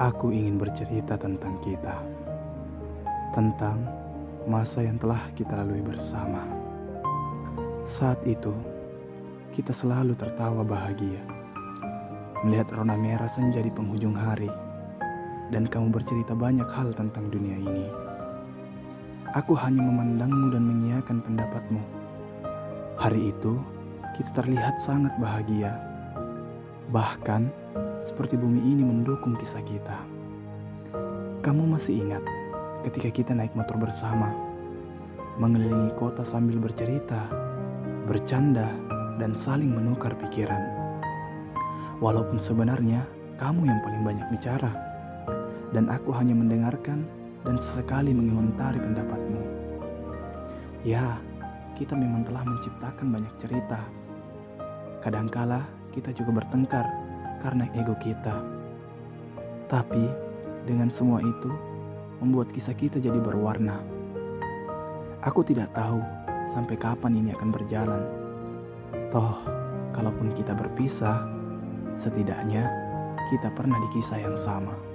Aku ingin bercerita tentang kita, tentang masa yang telah kita lalui bersama. Saat itu, kita selalu tertawa bahagia, melihat rona merah senja di penghujung hari, dan kamu bercerita banyak hal tentang dunia ini. Aku hanya memandangmu dan mengiyakan pendapatmu. Hari itu, kita terlihat sangat bahagia. Bahkan, seperti bumi ini mendukung kisah kita. Kamu masih ingat ketika kita naik motor bersama, mengelilingi kota sambil bercerita, bercanda, dan saling menukar pikiran. Walaupun sebenarnya kamu yang paling banyak bicara, dan aku hanya mendengarkan dan sesekali mengomentari pendapatmu. Ya, kita memang telah menciptakan banyak cerita. Kadangkala kita juga bertengkar karena ego kita. Tapi dengan semua itu membuat kisah kita jadi berwarna. Aku tidak tahu sampai kapan ini akan berjalan. Toh, kalaupun kita berpisah, setidaknya kita pernah di kisah yang sama.